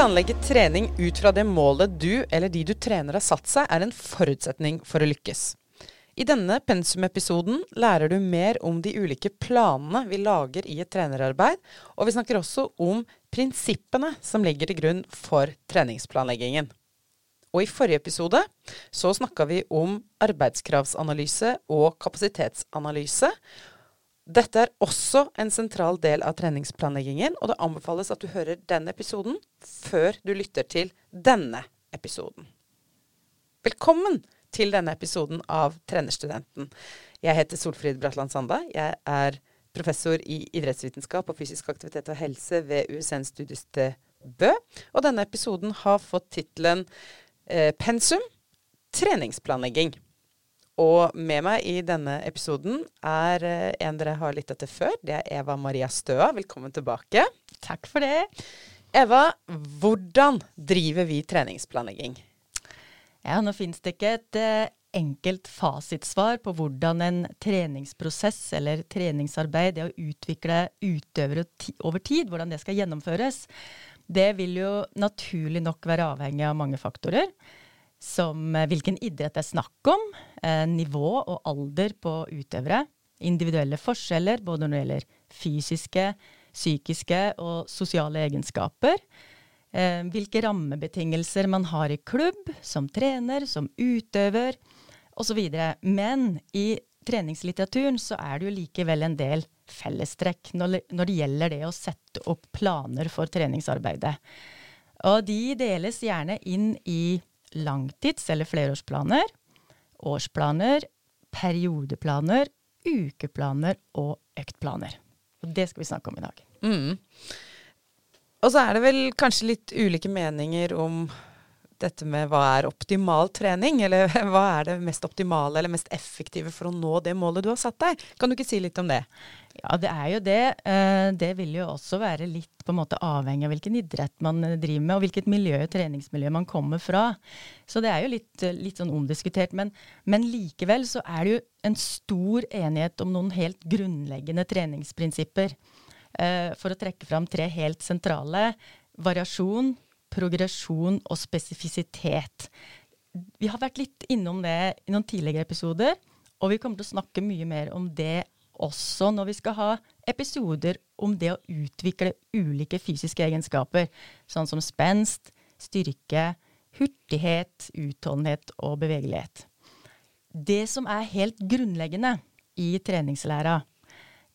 planlegge trening ut fra det målet du eller de du trener har satt seg, er en forutsetning for å lykkes. I denne pensumepisoden lærer du mer om de ulike planene vi lager i et trenerarbeid, og vi snakker også om prinsippene som ligger til grunn for treningsplanleggingen. Og i forrige episode så snakka vi om arbeidskravsanalyse og kapasitetsanalyse. Dette er også en sentral del av treningsplanleggingen, og det anbefales at du hører den episoden før du lytter til denne episoden. Velkommen til denne episoden av Trenerstudenten. Jeg heter Solfrid Bratland Sanda. Jeg er professor i idrettsvitenskap og fysisk aktivitet og helse ved USN studiested Bø. Og denne episoden har fått tittelen eh, Pensum treningsplanlegging. Og med meg i denne episoden er eh, en dere har lytta til før. Det er Eva Maria Støa. Velkommen tilbake. Takk for det. Eva, hvordan driver vi treningsplanlegging? Ja, nå finnes det ikke et eh, enkelt fasitsvar på hvordan en treningsprosess eller treningsarbeid, det å utvikle utøvere over tid, hvordan det skal gjennomføres. Det vil jo naturlig nok være avhengig av mange faktorer som eh, hvilken idrett det er snakk om, eh, nivå og alder på utøvere, individuelle forskjeller både når det gjelder fysiske, psykiske og sosiale egenskaper, eh, hvilke rammebetingelser man har i klubb, som trener, som utøver osv. Men i treningslitteraturen så er det jo likevel en del fellestrekk når, det gjelder det å sette opp planer for treningsarbeidet. Og de deles gjerne inn i langtids- eller flerårsplaner, årsplaner, periodeplaner, ukeplaner og øktplaner. Og det skal vi snakke om i dag. Mm. Og så er det vel kanskje litt ulike meninger om dette med hva er optimal trening, eller hva er det mest optimale eller mest effektive for å nå det målet du har satt deg? Kan du ikke si litt om det? Ja, det er jo det. Eh, det vil jo også være litt på en måte avhengig av hvilken idrett man driver med, og hvilket miljø, treningsmiljø man kommer fra. Så det er jo litt, litt sånn omdiskutert. Men, men, likevel så er det jo en stor enighet om noen helt grunnleggende treningsprinsipper. Eh, for å trekke fram tre helt sentrale. Variasjon, progresjon og spesifisitet. Vi har vært litt innom det i noen tidligere episoder, og vi kommer til å snakke mye mer om det også når vi skal ha episoder om det å utvikle ulike fysiske egenskaper, sånn som spenst, styrke, hurtighet, utholdenhet og bevegelighet. Det som er helt grunnleggende i treningslæra,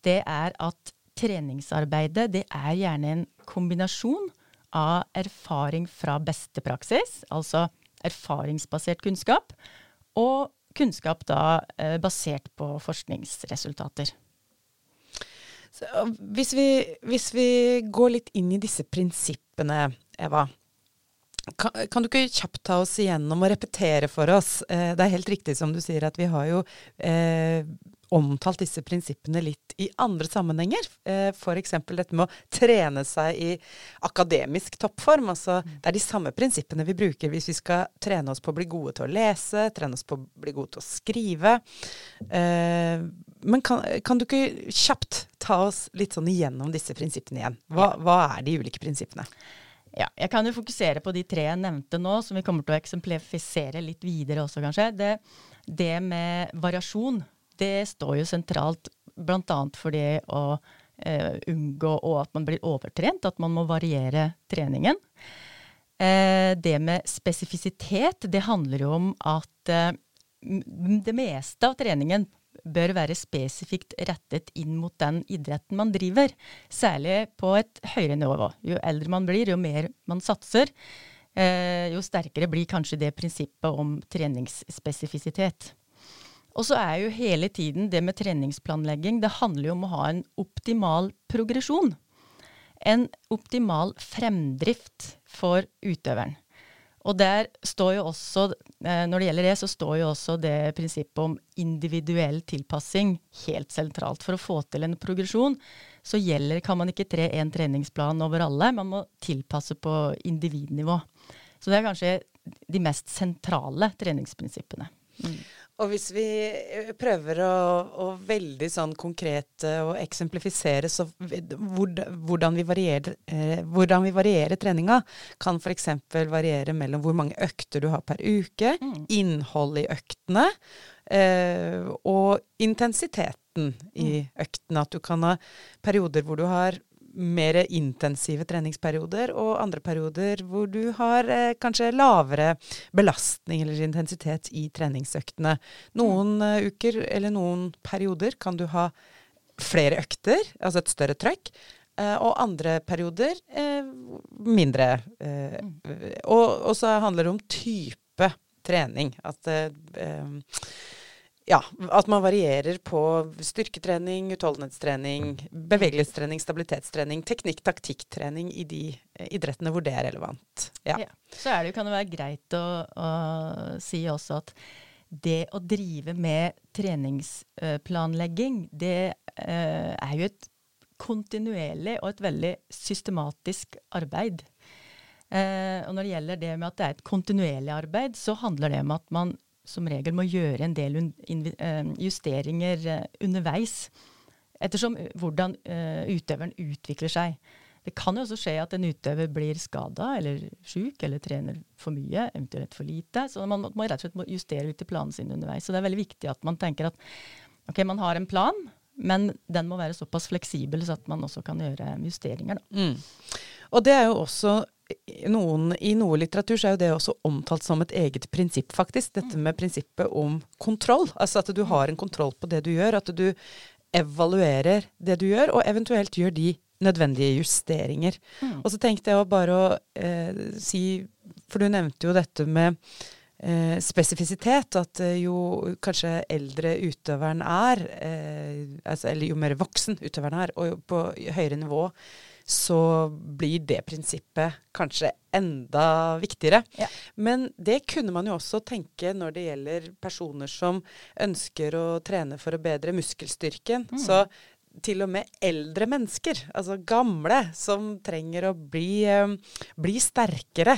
det er at treningsarbeidet det er gjerne en kombinasjon av erfaring fra beste praksis, altså erfaringsbasert kunnskap, og kunnskap da eh, basert på forskningsresultater. Hvis, vi, hvis, vi, går litt inn i disse prinsippene, Eva. Kan, kan, du ikke kjapt ta oss igjennom og repetere for oss? Eh, det er helt riktig som du sier at vi har jo eh, omtalt disse prinsippene litt i andre sammenhenger. Eh, F.eks. dette med å trene seg i akademisk toppform. Altså, mm. det er de samme prinsippene vi bruker hvis vi skal trene oss på å bli gode til å lese, trene oss på å bli gode til å skrive. Eh, men kan, kan, du ikke kjapt ta oss litt sånn igjennom disse prinsippene igjen? Hva, hva er de ulike prinsippene? Ja, jeg kan jo fokusere på de tre jeg nevnte nå, som vi kommer til å eksemplifisere litt videre også, kanskje. Det, det med variasjon det står jo sentralt bl.a. for det å eh, unngå og at man blir overtrent, at man må variere treningen. Eh, det med spesifisitet, det handler jo om at eh, det meste av treningen bør være spesifikt rettet inn mot den idretten man driver. Særlig på et høyere nivå. Jo eldre man blir, jo mer man satser, eh, jo sterkere blir kanskje det prinsippet om treningsspesifisitet. Og så er jo hele tiden det med treningsplanlegging, det handler jo om å ha en optimal progresjon. En optimal fremdrift for utøveren. Og der står jo også, når det gjelder det, så står jo også det prinsippet om individuell tilpassing helt sentralt. For å få til en progresjon så gjelder, kan man ikke tre én treningsplan over alle, man må tilpasse på individnivå. Så det er kanskje de mest sentrale treningsprinsippene. Mm. Og hvis vi eh, prøver å, å veldig sånn konkret å eksemplifisere så hvordan vi varierer, eh, hvordan vi varierer treninga, kan f.eks. variere mellom hvor mange økter du har per uke, mm. innhold i øktene eh, og intensiteten i mm. øktene. At du kan ha perioder hvor du har mer intensive treningsperioder, og andre perioder hvor du har eh, kanskje lavere belastning eller intensitet i treningsøktene. Noen uh, uker eller noen perioder kan du ha flere økter, altså et større trøkk. Uh, og andre perioder uh, mindre. Mm. Og, så handler det om type trening. At ja, at man varierer på styrketrening, utholdenhetstrening, bevegelighetstrening, stabilitetstrening, teknikk, taktikktrening i de eh, idrettene hvor det er relevant. Ja. ja. Så det, kan det være greit å, å, si også at det å drive med treningsplanlegging, det uh, er jo et kontinuerlig og et veldig systematisk arbeid. Uh, og når det gjelder det med at det er et kontinuerlig arbeid, så handler det om at man som regel må gjøre en del eh, justeringer eh, underveis. Ettersom eh, hvordan utøveren utvikler seg. Det kan jo også skje at en utøver blir skada eller sjuk eller trener for mye, eventuelt for lite. Så man må rett og slett justere litt i planen sin underveis. Så det er veldig viktig at man tenker at ok, man har en plan, men den må være såpass fleksibel så at man også kan gjøre justeringer. Mm. Og det er jo også noen, I noe litteratur så er jo det også omtalt som et eget prinsipp, faktisk. Dette med prinsippet om kontroll. Altså at du har en kontroll på det du gjør. At du evaluerer det du gjør, og eventuelt gjør de nødvendige justeringer. Mm. Og så tenkte jeg bare å eh, si For du nevnte jo dette med eh, spesifisitet. At eh, jo kanskje eldre utøveren er, eh, altså, eller jo mer voksen utøveren er, og på høyere nivå så blir det prinsippet kanskje enda viktigere. Ja. Men det kunne man jo også tenke når det gjelder personer som ønsker å trene for å bedre muskelstyrken. Mm. Så til og med eldre mennesker, altså gamle, som trenger å bli, um, bli sterkere,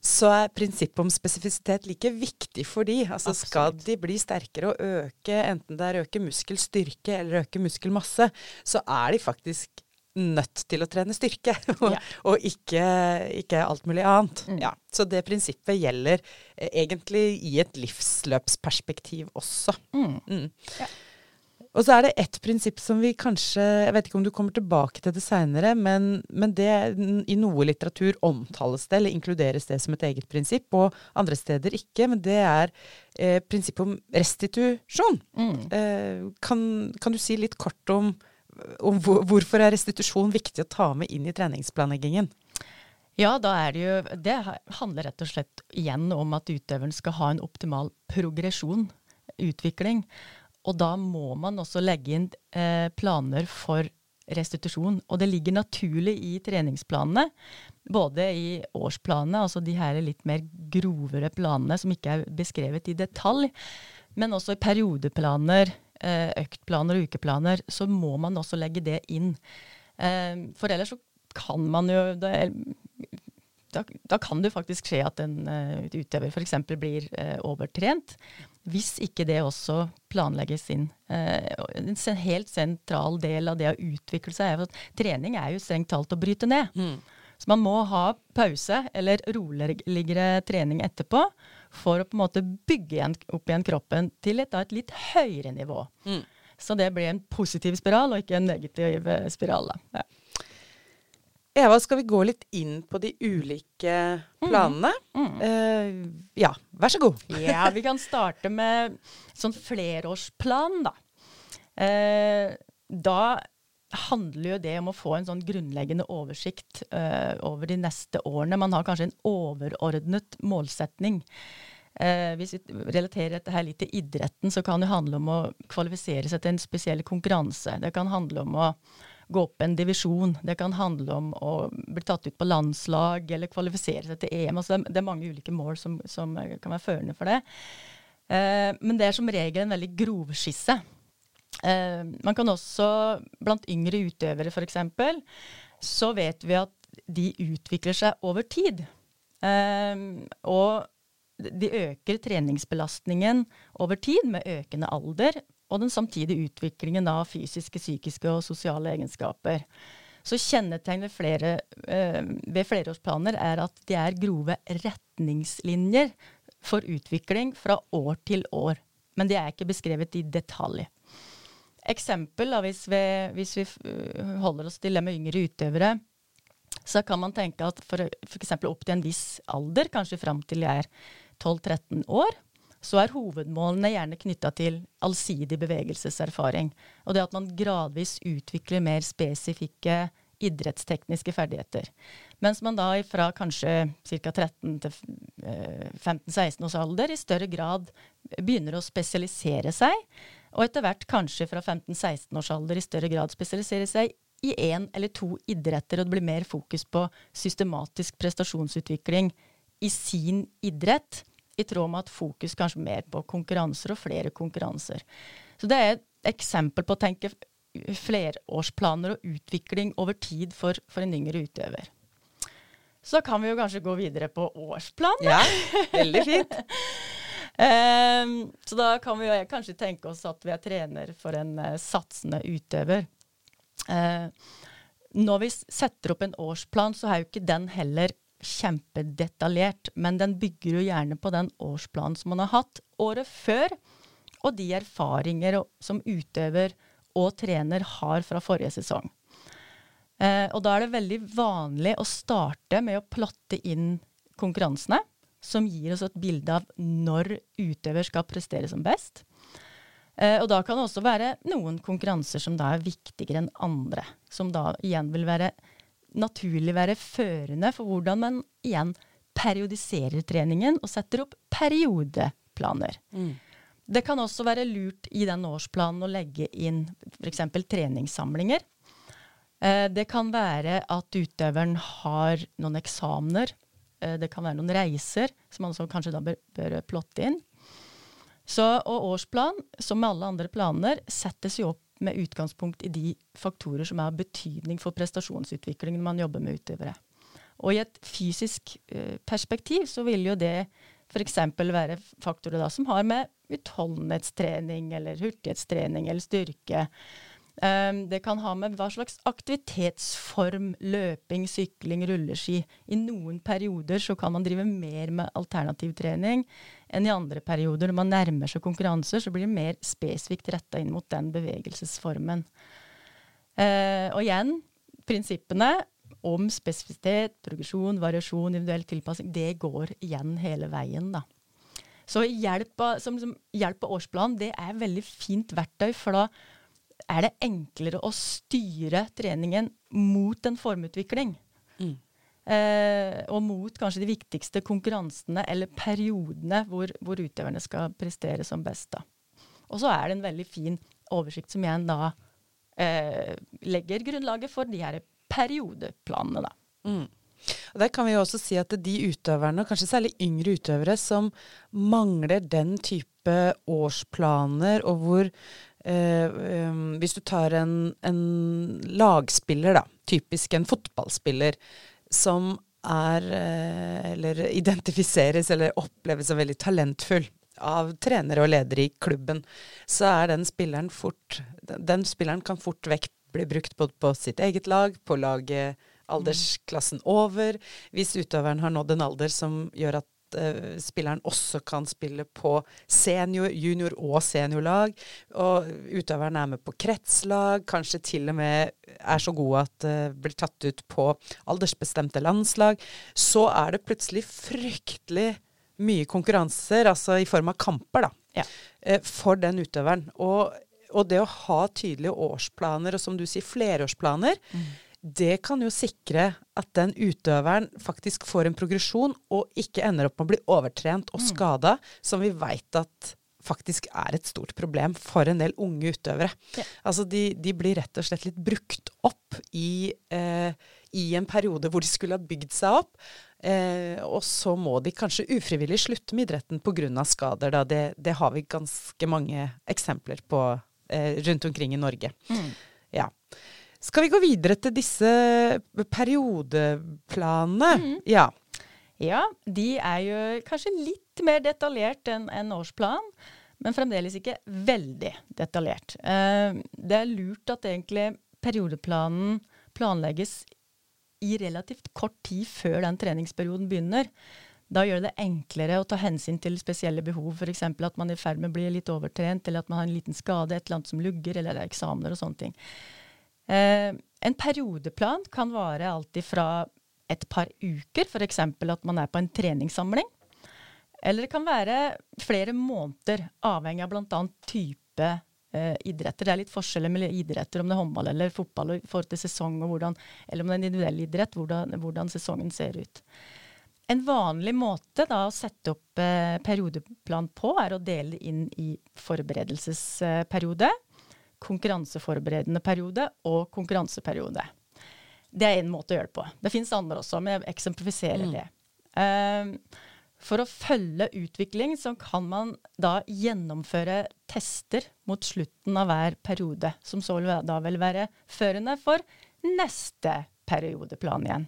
så er prinsippet om spesifisitet like viktig for de. Altså Absolutt. Skal de bli sterkere og øke, enten det er øke muskelstyrke eller øke muskelmasse, så er de faktisk nødt til å trene styrke, og, ja. og ikke, ikke, alt mulig annet. Mm. Ja, så det prinsippet gjelder eh, egentlig i et livsløpsperspektiv også. Mm. Mm. Ja. Og så er det ett prinsipp som vi kanskje Jeg vet ikke om du kommer tilbake til det seinere, men, men, det, i noe litteratur omtales det, eller inkluderes det som et eget prinsipp, og andre steder ikke. Men det er eh, prinsippet om restitusjon. Mm. Eh, kan, kan, du si litt kort om om hvorfor er restitusjon viktig å ta med inn i treningsplanleggingen? Ja, det jo Det handler rett og slett igjen om at utøveren skal ha en optimal progresjon, utvikling. Og da må man også legge inn eh, planer for restitusjon. Og det ligger naturlig i treningsplanene, både i årsplanene, altså de her litt mer grovere planene som ikke er beskrevet i detalj, men også i periodeplaner, øktplaner og ukeplaner, så må man også legge det inn. Eh, for ellers så kan man jo da, da, kan det faktisk skje at en uh, utøver f.eks. blir overtrent. Hvis ikke det også planlegges inn. En helt sentral del av det å utvikle seg er at trening er jo strengt talt å bryte ned. Mm. Så man må ha pause eller roligere trening etterpå for å på en måte bygge igjen, opp igjen kroppen til et, et litt høyere nivå. Mm. Så det blir en positiv spiral, og ikke en negativ eh, spiral. Ja. Eva, skal vi gå litt inn på de ulike mm. planene? Mm. Mm. Uh, ja, vær så god. ja, vi kan starte med sånn flerårsplan, da. Uh, da handler jo det om å få en sånn grunnleggende oversikt uh, over de neste årene. Man har kanskje en overordnet målsetning. Uh, hvis vi relaterer dette her litt til idretten, så kan det handle om å kvalifisere seg til en spesiell konkurranse. Det kan handle om å gå opp en divisjon. Det kan handle om å bli tatt ut på landslag eller kvalifisere seg til EM. Altså det, er mange ulike mål som, som kan være førende for det. Uh, men det er som regel en veldig grovskisse. Eh, man kan også, blant yngre utøvere f.eks., så vet vi at de utvikler seg over tid. Eh, og de øker treningsbelastningen over tid med økende alder, og den samtidige utviklingen av fysiske, psykiske og sosiale egenskaper. Så kjennetegn ved, flere, eh, ved flerårsplaner er at de er grove retningslinjer for utvikling fra år til år. Men de er ikke beskrevet i detalj. Eksempel, da, hvis, vi, hvis vi holder oss til det med yngre utøvere, så kan man tenke at for f.eks. opp til en viss alder, kanskje fram til jeg er 12-13 år, så er hovedmålene gjerne knytta til allsidig bevegelseserfaring. Og det at man gradvis utvikler mer spesifikke idrettstekniske ferdigheter. Mens man da fra kanskje ca. 13 til 15-16 eh, års alder i større grad begynner å spesialisere seg, og etter hvert kanskje fra 15-16 års alder i større grad spesialisere seg i én eller to idretter, og det blir mer fokus på systematisk prestasjonsutvikling i sin idrett, i tråd med at fokus kanskje mer på konkurranser og flere konkurranser. Så det er et eksempel på å tenke flerårsplaner og utvikling over tid for, for en yngre utøver. Så kan vi jo kanskje gå videre på årsplan. Ja, veldig fint. um, så da kan vi jo kanskje tenke oss at vi er trener for en uh, satsende utøver. Uh, når vi setter opp en årsplan, så er jo ikke den heller kjempedetaljert, men den bygger jo gjerne på den årsplanen som man har hatt året før, og de erfaringer som utøver og trener har fra forrige sesong. Eh, og da er det veldig vanlig å starte med å plotte inn konkurransene, som gir oss et bilde av når utøver skal prestere som best. Eh, og da kan det også være noen konkurranser som da er viktigere enn andre. Som da igjen vil være naturlig være førende for hvordan man igjen periodiserer treningen og setter opp periodeplaner. Mm. Det kan også være lurt i den årsplanen å legge inn f.eks. treningssamlinger. Eh, det kan være at utøveren har noen eksamener. Eh, det kan være noen reiser som man kanskje da bør, bør, plotte inn. Så, og årsplan, som med alle andre planer, settes jo opp med utgangspunkt i de faktorer som er av betydning for prestasjonsutviklingen man jobber med utøvere. Og i et fysisk uh, perspektiv så vil jo det f.eks. være faktorer da, som har med utholdenhetstrening eller hurtighetstrening eller styrke. Um, det kan ha med hva slags aktivitetsform, løping, sykling, rulleski. I noen perioder så kan man drive mer med alternativ trening enn i andre perioder. Når man nærmer seg konkurranser, så blir det mer spesifikt retta inn mot den bevegelsesformen. Uh, og igjen, prinsippene om spesifisitet, progresjon, variasjon, individuell tilpassing, det går igjen hele veien, da. Så hjelp av, som, årsplan det er veldig fint verktøy, for da er det enklere å styre treningen mot en formutvikling. Mm. Eh, og mot kanskje de viktigste konkurransene eller periodene hvor, hvor, utøverne skal prestere som best. Og så er det en veldig fin oversikt som igjen da eh, legger grunnlaget for de her periodeplanene. da. Mm. Og Der kan vi jo også si at de utøverne, kanskje særlig yngre utøvere, som mangler den type årsplaner, og hvor Hvis du tar en, en, lagspiller, da, typisk en fotballspiller, som er eh, Eller identifiseres eller oppleves som veldig talentfull av trenere og ledere i klubben, så er den spilleren fort Den spilleren kan fort vekk bli brukt både på sitt eget lag, på laget aldersklassen over, hvis utøveren har nådd en alder som gjør at uh, spilleren også kan spille på senior, junior og seniorlag, og utøveren er med på kretslag, kanskje til og med er så god at det uh, blir tatt ut på aldersbestemte landslag, så er det plutselig fryktelig mye konkurranser, altså i form av kamper, da, ja. uh, for den utøveren. Og, og, det å ha tydelige årsplaner, og som du sier, flerårsplaner, mm det kan jo sikre at den utøveren faktisk får en progresjon, og ikke ender opp med å bli overtrent og mm. skada, som vi veit at faktisk er et stort problem for en del unge utøvere. Ja. Altså de, de, blir rett og slett litt brukt opp i, eh, i en periode hvor de skulle ha bygd seg opp. Eh, og så må de kanskje ufrivillig slutte med idretten pga. skader. Da. Det, det, har vi ganske mange eksempler på eh, rundt omkring i Norge. Mm. Ja. Skal vi gå videre til disse periodeplanene? Mm. Ja. Ja, de er jo kanskje litt mer detaljert enn en årsplan, men fremdeles ikke veldig detaljert. Eh, det er lurt at egentlig periodeplanen planlegges i relativt kort tid før den treningsperioden begynner. Da gjør det enklere å ta hensyn til spesielle behov, f.eks. at man er i ferd med å bli litt overtrent, eller at man har en liten skade, et eller annet som lugger, eller det er eksamener og sånne ting. Eh, en periodeplan kan vare alltid fra et par uker, f.eks. at man er på en treningssamling. Eller det kan være flere måneder, avhengig av bl.a. type eh, idretter. Det er litt forskjeller mellom idretter, om det er håndball eller fotball, i forhold til sesong, hvordan, eller om det er en individuell idrett, hvordan, hvordan sesongen ser ut. En vanlig måte da, å sette opp eh, periodeplan på, er å dele inn i forberedelsesperiode, konkurranseforberedende periode og konkurranseperiode. Det er én måte å gjøre det på. Det fins andre også, men jeg eksemplifiserer mm. det. Uh, for å følge utvikling så kan man da gjennomføre tester mot slutten av hver periode, som så da vil være førende for neste periodeplan igjen.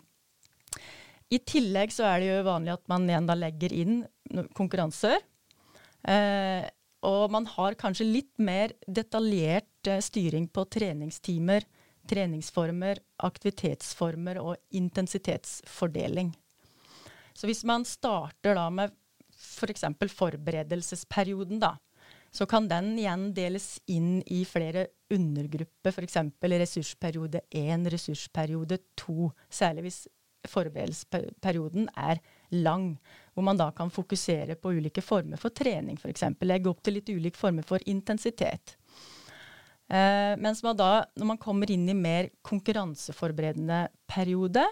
I tillegg så er det jo vanlig at man igjen da legger inn konkurranser. Eh, og man har kanskje litt mer detaljert styring på treningstimer, treningsformer, aktivitetsformer og intensitetsfordeling. Så hvis man starter da med f.eks. For forberedelsesperioden, da, så kan den igjen deles inn i flere undergrupper, f.eks. ressursperiode 1, ressursperiode 2. Særlig hvis forberedelsesperioden er lang, hvor man da kan fokusere på ulike former for trening, f.eks. Legge opp til litt ulike former for intensitet. Eh, mens man da, når man kommer inn i mer konkurranseforberedende periode,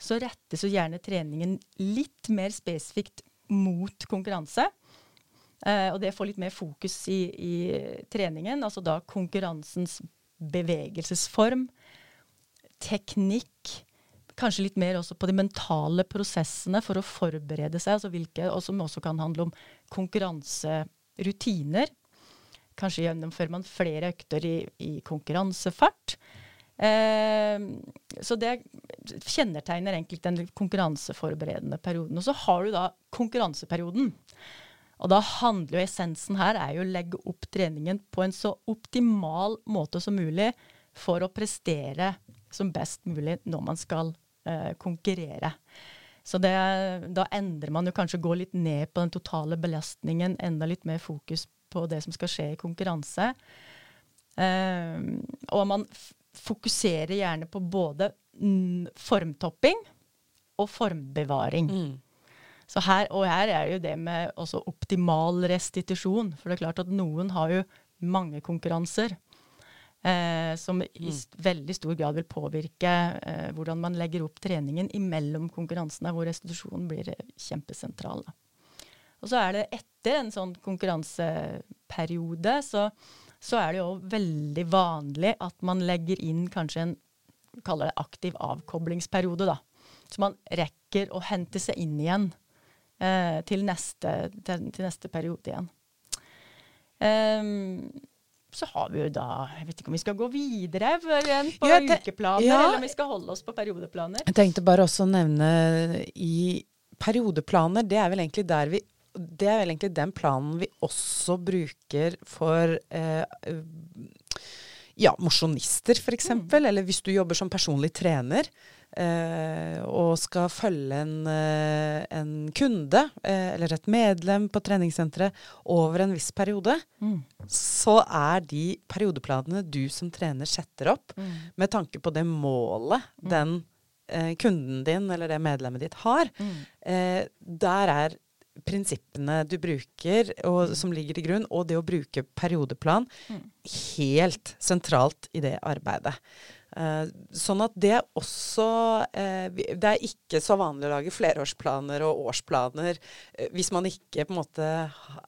så rettes jo gjerne treningen litt mer spesifikt mot konkurranse. Eh, og det får litt mer fokus i, i treningen, altså da konkurransens bevegelsesform, teknikk, kanskje litt mer også på de mentale prosessene for å forberede seg, altså hvilke, og som også kan handle om konkurranserutiner. Kanskje gjennomfører man flere økter i, i konkurransefart. Eh, så det kjennetegner egentlig den konkurranseforberedende perioden. Og så har du da konkurranseperioden. Og da handler jo essensen her er jo å legge opp treningen på en så optimal måte som mulig for å prestere som best mulig når man skal eh, konkurrere. Så det, da endrer man jo kanskje gå litt ned på den totale belastningen, enda litt mer fokus på det som skal skje i konkurranse. Uh, og man fokuserer gjerne på både formtopping og formbevaring. Mm. Så her, og her er jo det med optimal restitusjon. For det er klart at noen har jo mange konkurranser. Eh, som i mm. veldig stor grad vil påvirke eh, hvordan man legger opp treningen imellom konkurransene, hvor restitusjonen blir eh, kjempesentral. Da. Og så er det etter en sånn konkurranseperiode, så, så er det jo veldig vanlig at man legger inn kanskje en kaller det aktiv avkoblingsperiode. da. Så man rekker å hente seg inn igjen eh, til, neste, til, til, neste, periode igjen. Um, så har vi jo da Jeg vet ikke om vi skal gå videre på ja, ukeplaner, ja. eller om vi skal holde oss på periodeplaner. Jeg tenkte bare også å nevne i periodeplaner, det er vel egentlig der vi det er vel egentlig den planen vi også bruker for eh, ja, mosjonister, f.eks. Mm. Eller hvis du jobber som personlig trener eh, og skal følge en, eh, en kunde eh, eller et medlem på treningssenteret over en viss periode, mm. så er de periodeplanene du som trener setter opp mm. med tanke på det målet mm. den eh, kunden din eller det medlemmet ditt har, mm. eh, der er prinsippene du bruker, og, som ligger til grunn, og det å bruke periodeplan, mm. helt sentralt i det arbeidet. Uh, sånn at det også uh, Det er ikke så vanlig å lage flerårsplaner og årsplaner uh, hvis man ikke på en måte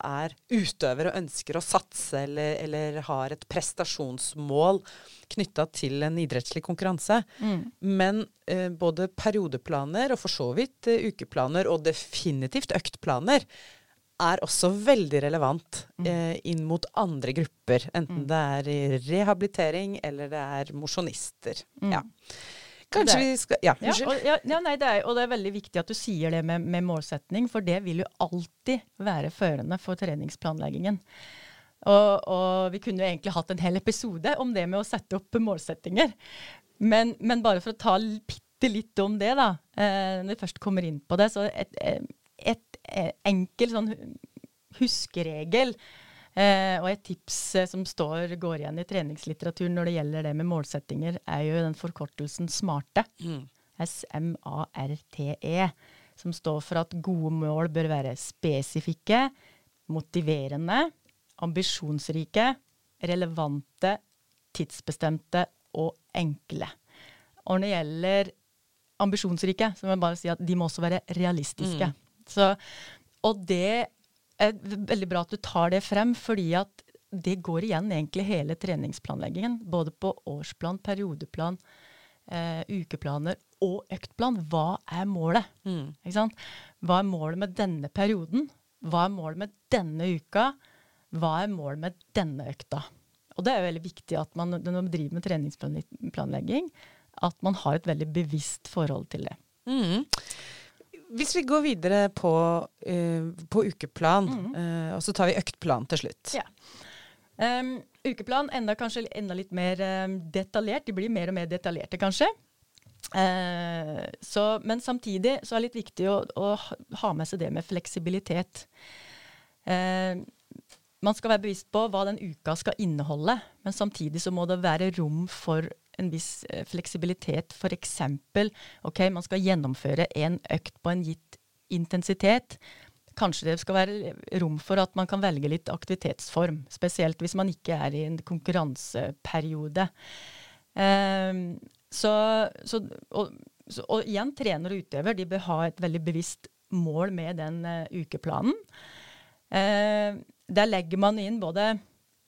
er utøver og ønsker å satse eller, eller har et prestasjonsmål knytta til en idrettslig konkurranse. Mm. Men både periodeplaner og for så vidt ukeplaner, og definitivt øktplaner, er også veldig relevant mm. eh, inn mot andre grupper. Enten mm. det er i rehabilitering eller det er mosjonister. Mm. Ja. Kanskje vi skal Ja, Ja, unnskyld. ja, ja, nei, det er, og det er veldig viktig at du sier det med, med målsetning, for det vil jo alltid være førende for treningsplanleggingen. Og, og vi kunne jo egentlig hatt en hel episode om det med å sette opp målsettinger. Men, men bare for å ta bitte litt om det, da, eh, når vi først kommer inn på det, så et, eh, et, enkel sånn huskeregel eh, og et tips eh, som står, går igjen i treningslitteraturen når det gjelder det med målsettinger, er jo den forkortelsen SMARTE. Mm. S-M-A-R-T-E, som står for at gode mål bør være spesifikke, motiverende, ambisjonsrike, relevante, tidsbestemte og enkle. Og når det gjelder ambisjonsrike, så må jeg bare si at de må også være realistiske. Så, og det er veldig bra at du tar det frem, fordi at det går igjen egentlig hele treningsplanleggingen. Både på årsplan, periodeplan, eh, ukeplaner og øktplan. Hva er målet? Mm. Ikke sant? Hva er målet med denne perioden? Hva er målet med denne uka? Hva er målet med denne økta? Og det er jo veldig viktig at man når man driver med treningsplanlegging, at man har et veldig bevisst forhold til det. Mm. Hvis vi går videre på, uh, på ukeplan, eh, og så tar vi øktplan til slutt. Ja. Um, ukeplan enda kanskje enda litt mer um, detaljert. De blir mer og mer detaljerte, kanskje. Uh, så, men samtidig så er det litt viktig å, å ha- med seg det med fleksibilitet. Man skal være bevisst på hva den uka skal inneholde, men samtidig så må det være rom for en viss eh, fleksibilitet. F.eks. ok, man skal gjennomføre en økt på en gitt intensitet. Kanskje det skal være rom for at man kan velge litt aktivitetsform, spesielt hvis man ikke er i en konkurranseperiode. Um, så, så, og, så, og igjen, trener og utøver de bør ha et veldig bevisst mål med den uh, ukeplanen. Uh, der legger man inn både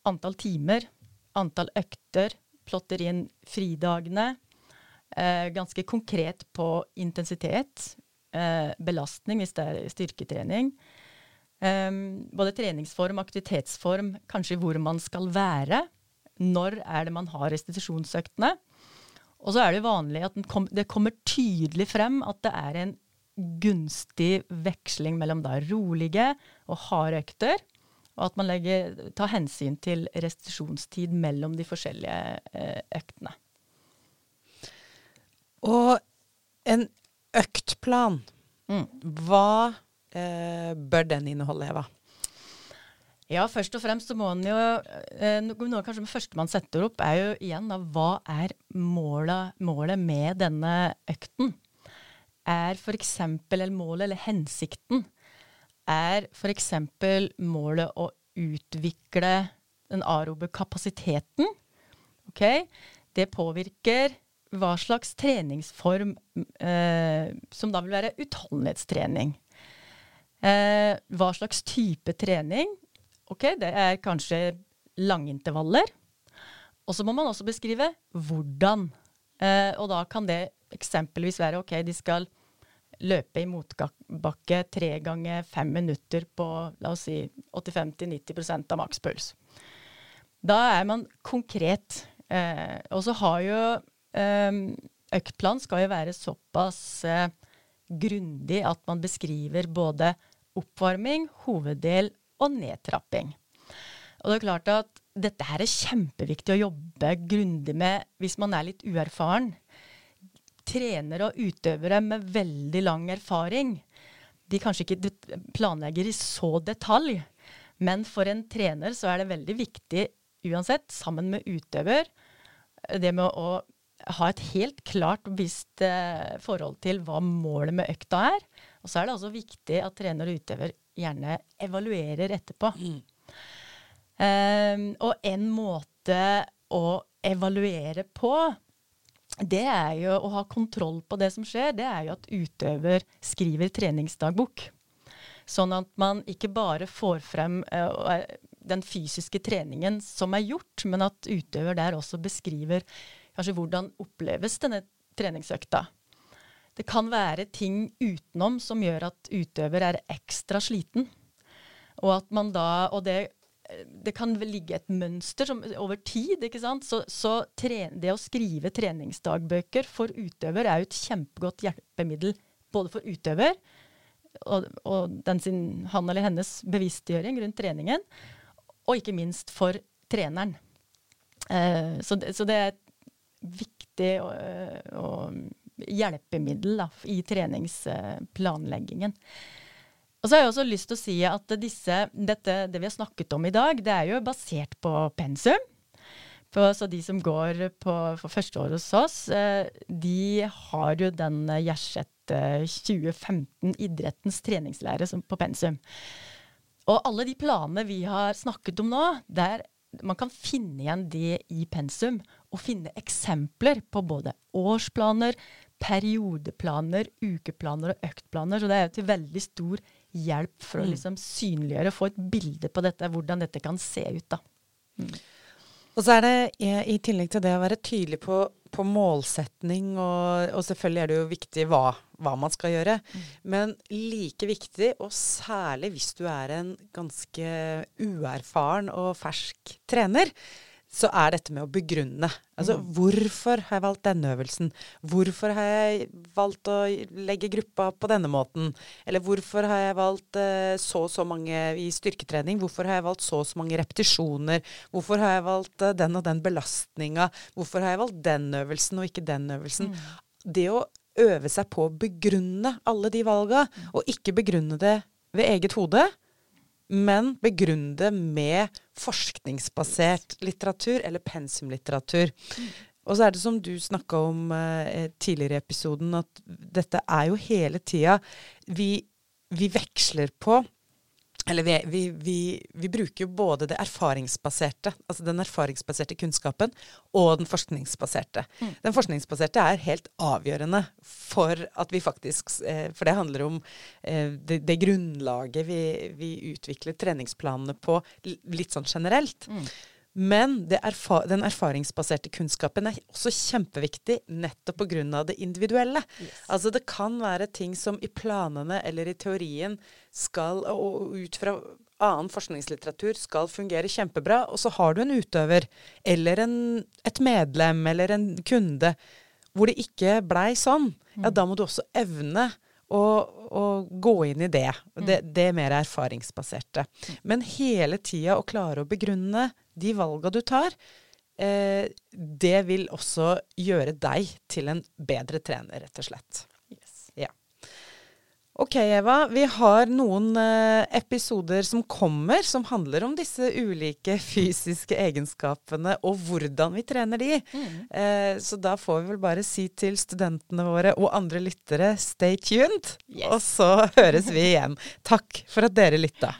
antall timer, antall økter, plotter inn fridagene. Eh, ganske konkret på intensitet, eh, belastning hvis det er styrketrening. Eh, både treningsform, aktivitetsform, kanskje hvor man skal være. Når er det man har restitusjonsøktene? Og så er det vanlig at kom, det kommer tydelig frem at det er en gunstig veksling mellom da rolige og harde økter, og at man legger, tar hensyn til restitusjonstid mellom de forskjellige eh, øktene. Og en øktplan, Mm. hva eh, bør den inneholde, Eva? Ja, først og fremst så må man jo eh, noe kanskje det første man setter opp, er jo igjen da, hva er målet, målet med denne økten? Er f.eks. eller målet eller hensikten er f.eks. målet å utvikle den aerobe kapasiteten. Okay? Det påvirker hva slags treningsform eh, som da vil være utholdenhetstrening. Eh, hva slags type trening? Ok, det er kanskje langintervaller. Og så må man også beskrive hvordan. Eh, og da kan det eksempelvis være ok, de skal løpe i motbakke tre ganger fem minutter på la oss si 85-90% av makspuls. Da er man konkret. Eh, og så har jo eh, Øktplan skal jo være såpass eh, grundig at man beskriver både oppvarming, hoveddel og nedtrapping. Og det er klart at dette her er kjempeviktig å jobbe grundig med hvis man er litt uerfaren. Trenere og utøvere med veldig lang erfaring, de kanskje ikke planlegger i så detalj, men for en trener så er det veldig viktig uansett, sammen med utøver, det med å ha et helt klart og bevisst eh, forhold til hva målet med økta er. Og så er det også viktig at trener og utøver gjerne evaluerer etterpå. Ehm, og en måte å evaluere på, det er jo å ha kontroll på det som skjer. Det er jo at utøver skriver treningsdagbok. Sånn at man ikke bare får frem uh, den fysiske treningen som er gjort, men at utøver der også beskriver kanskje hvordan oppleves denne treningsøkta. Det kan være ting utenom som gjør at utøver er ekstra sliten. Og at man da, og det det kan vel ligge et mønster som, over tid. ikke sant? Så, så tre, det å skrive treningsdagbøker for utøver er jo et kjempegodt hjelpemiddel både for utøver og, og sin, han eller hennes bevisstgjøring rundt treningen, og ikke minst for treneren. Eh, så, det, så, det, er et viktig og, og hjelpemiddel da, i treningsplanleggingen. Og så har jeg også lyst til å si at disse, dette, det vi har snakket om i dag, det er jo basert på pensum. På, så de som går på, for første år hos oss, eh, de har jo den Gjerset 2015 idrettens treningslære som, på pensum. Og alle de planene vi har snakket om nå, der man kan finne igjen det i pensum. Og finne eksempler på både årsplaner, periodeplaner, ukeplaner og øktplaner. Så det er jo til veldig stor hjelp for å mm. liksom synliggjøre, få et bilde på dette, hvordan dette kan se ut. da. Mm. Og så er det, i tillegg til det å være tydelig på, på målsetning, og, og, selvfølgelig er det jo viktig hva, hva man skal gjøre, mm. men like viktig, og særlig hvis du er en ganske uerfaren og fersk trener, så er dette med å begrunne. Altså mm. hvorfor har jeg valgt denne øvelsen? Hvorfor har jeg valgt å legge gruppa på denne måten? Eller hvorfor har jeg valgt uh, så og så mange i styrketrening? Hvorfor har jeg valgt så og så mange repetisjoner? Hvorfor har jeg valgt uh, den og den belastninga? Hvorfor har jeg valgt den øvelsen og ikke den øvelsen? Mm. Det å øve seg på å begrunne alle de valga, mm. og ikke begrunne det ved eget hode, men begrunn det med forskningsbasert litteratur, eller pensumlitteratur. Og så er det som du snakka om eh, tidligere i episoden, at dette er jo hele tida vi, vi veksler på eller vi, vi, vi, vi, bruker jo både det erfaringsbaserte, altså den erfaringsbaserte kunnskapen, og den forskningsbaserte. Mm. Den forskningsbaserte er helt avgjørende for at vi faktisk eh, For det handler om eh, det, det, grunnlaget vi, utvikler treningsplanene på litt sånn generelt. Mm. Men erfa den erfaringsbaserte kunnskapen er også kjempeviktig nettopp pga. det individuelle. Yes. Altså det kan være ting som i planene eller i teorien skal, og ut fra annen forskningslitteratur, skal fungere kjempebra, og så har du en utøver eller en, et medlem eller en kunde hvor det ikke blei sånn. Ja, da må du også evne å, å gå inn i det. Det, det mer erfaringsbaserte. Men hele tida å klare å begrunne de valga du tar, eh, det vil også gjøre deg til en bedre trener, rett og slett. Ok, Eva. Vi har noen eh, episoder som kommer, som handler om disse ulike fysiske egenskapene og hvordan vi trener de. Mm. Eh, så da får vi vel bare si til studentene våre og andre lyttere stay tuned. Yes. Og så høres vi igjen. Takk for at dere lytta.